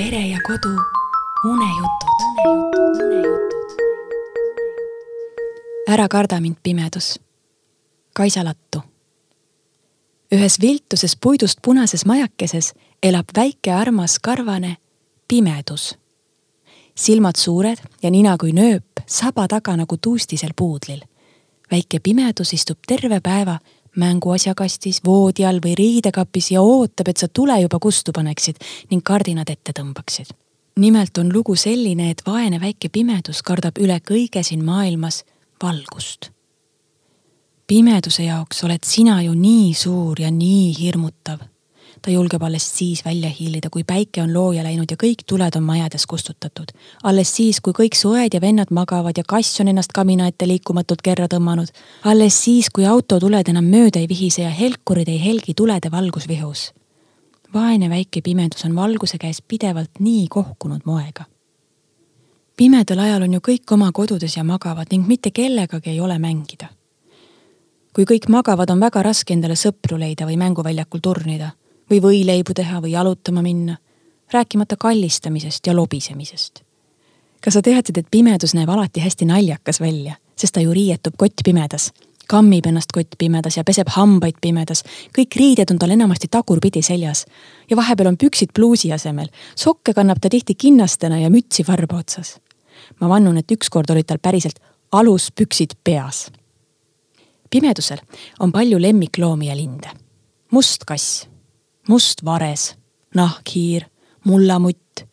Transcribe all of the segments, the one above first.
pere ja kodu unejutud. ära karda mind, pimedus. Kaisa Lattu. ühes viltuses puidust punases majakeses elab väike armas karvane pimedus. silmad suured ja nina kui nööp, saba taga nagu tuustisel puudlil. väike pimedus istub terve päeva mänguasjakastis, voodi all või riidekapis ja ootab, et sa tule juba kustu paneksid ning kardinad ette tõmbaksid. nimelt on lugu selline, et vaene väike pimedus kardab üle kõige siin maailmas valgust. pimeduse jaoks oled sina ju nii suur ja nii hirmutav. Ta julgeb alles siis välja hiilida, kui päike on looja läinud ja kõik tuled on majades kustutatud. alles siis, kui kõik su õed ja vennad magavad ja kass on ennast kamina ette liikumatult kerra tõmmanud. alles siis, kui autotuled enam mööda ei vihise ja helkurid ei helgi tulede valgusvihus. vaene väike pimedus on valguse käes pidevalt nii kohkunud moega pimedal ajal on ju kõik oma kodudes ja magavad ning mitte kellegagi ei ole mängida. kui kõik magavad, on väga raske endale sõpru leida või mänguväljakul turnida või võileibu teha või jalutama minna, rääkimata kallistamisest ja lobisemisest. kas sa teadsid, et pimedus näeb alati hästi naljakas välja, sest ta ju riietub kott pimedas, kammib ennast kott pimedas ja peseb hambaid pimedas. kõik riided on tal enamasti tagurpidi seljas ja vahepeal on püksid pluusi asemel. sokke kannab ta tihti kinnastena ja mütsi varba otsas ma vannun, et ükskord olid tal päriselt aluspüksid peas. pimedusel on palju lemmikloomi ja linde. must kass, must vares, nahkhiir, mullamutt,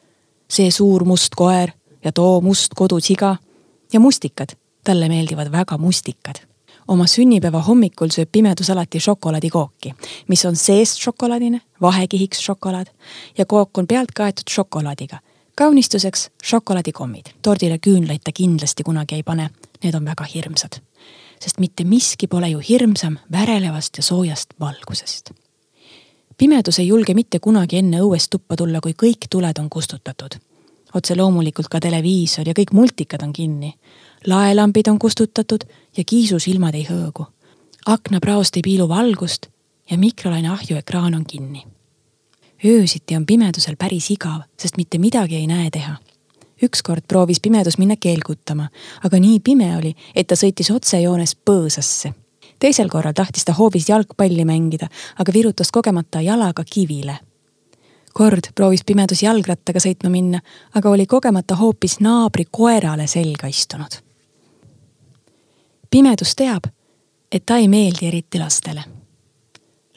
see suur must koer ja too must kodusiga ja mustikad. talle meeldivad väga mustikad oma sünnipäeva hommikul sööb pimedus alati šokolaadikooki, mis on seest šokolaadine, vahekihiks šokolaad ja kook on pealt kaetud šokolaadiga kaunistuseks šokolaadikommid. tordile küünlaid ta kindlasti kunagi ei pane, need on väga hirmsad. sest mitte miski pole ju hirmsam värelevast ja soojast valgusest. Pimedus ei julge mitte kunagi enne õuest tuppa tulla, kui kõik tuled on kustutatud. otse loomulikult ka televiisor ja kõik multikad on kinni. laelambid on kustutatud ja kiisusilmad ei hõõgu. aknapraost ei piilu valgust ja mikrolaine ahjuekraan on kinni öösiti on pimedusel päris igav, sest mitte midagi ei näe teha. ükskord proovis pimedus minna keelgutama, aga nii pime oli, et ta sõitis otsejoones põõsasse. Teisel korral tahtis ta hoovis jalgpalli mängida, aga virutas kogemata jalaga kivile. kord proovis pimedus jalgrattaga sõitma minna, aga oli kogemata hoopis naabri koerale selga istunud. pimedus teab, et ta ei meeldi eriti lastele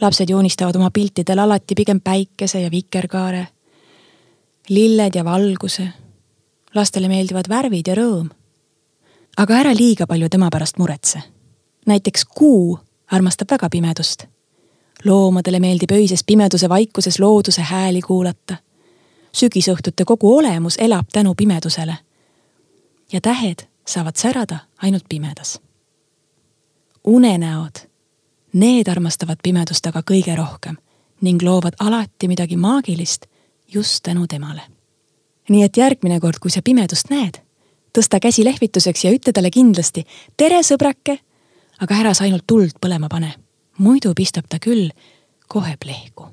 lapsed joonistavad oma piltidel alati pigem päikese ja vikerkaare, lilled ja valguse. lastele meeldivad värvid ja rõõm. aga ära liiga palju tema pärast muretse. Näiteks kuu armastab väga pimedust. loomadele meeldib öises pimeduse vaikuses looduse hääli kuulata. sügisõhtute kogu olemus elab tänu pimedusele. ja tähed saavad särada ainult pimedas. unenäod Need armastavad pimedust aga kõige rohkem ning loovad alati midagi maagilist just tänu temale. nii et järgmine kord, kui sa pimedust näed, tõsta käsi lehvituseks ja ütle talle kindlasti tere, sõbrake, aga ära sa ainult tuld põlema pane, muidu pistab ta küll kohe plehku.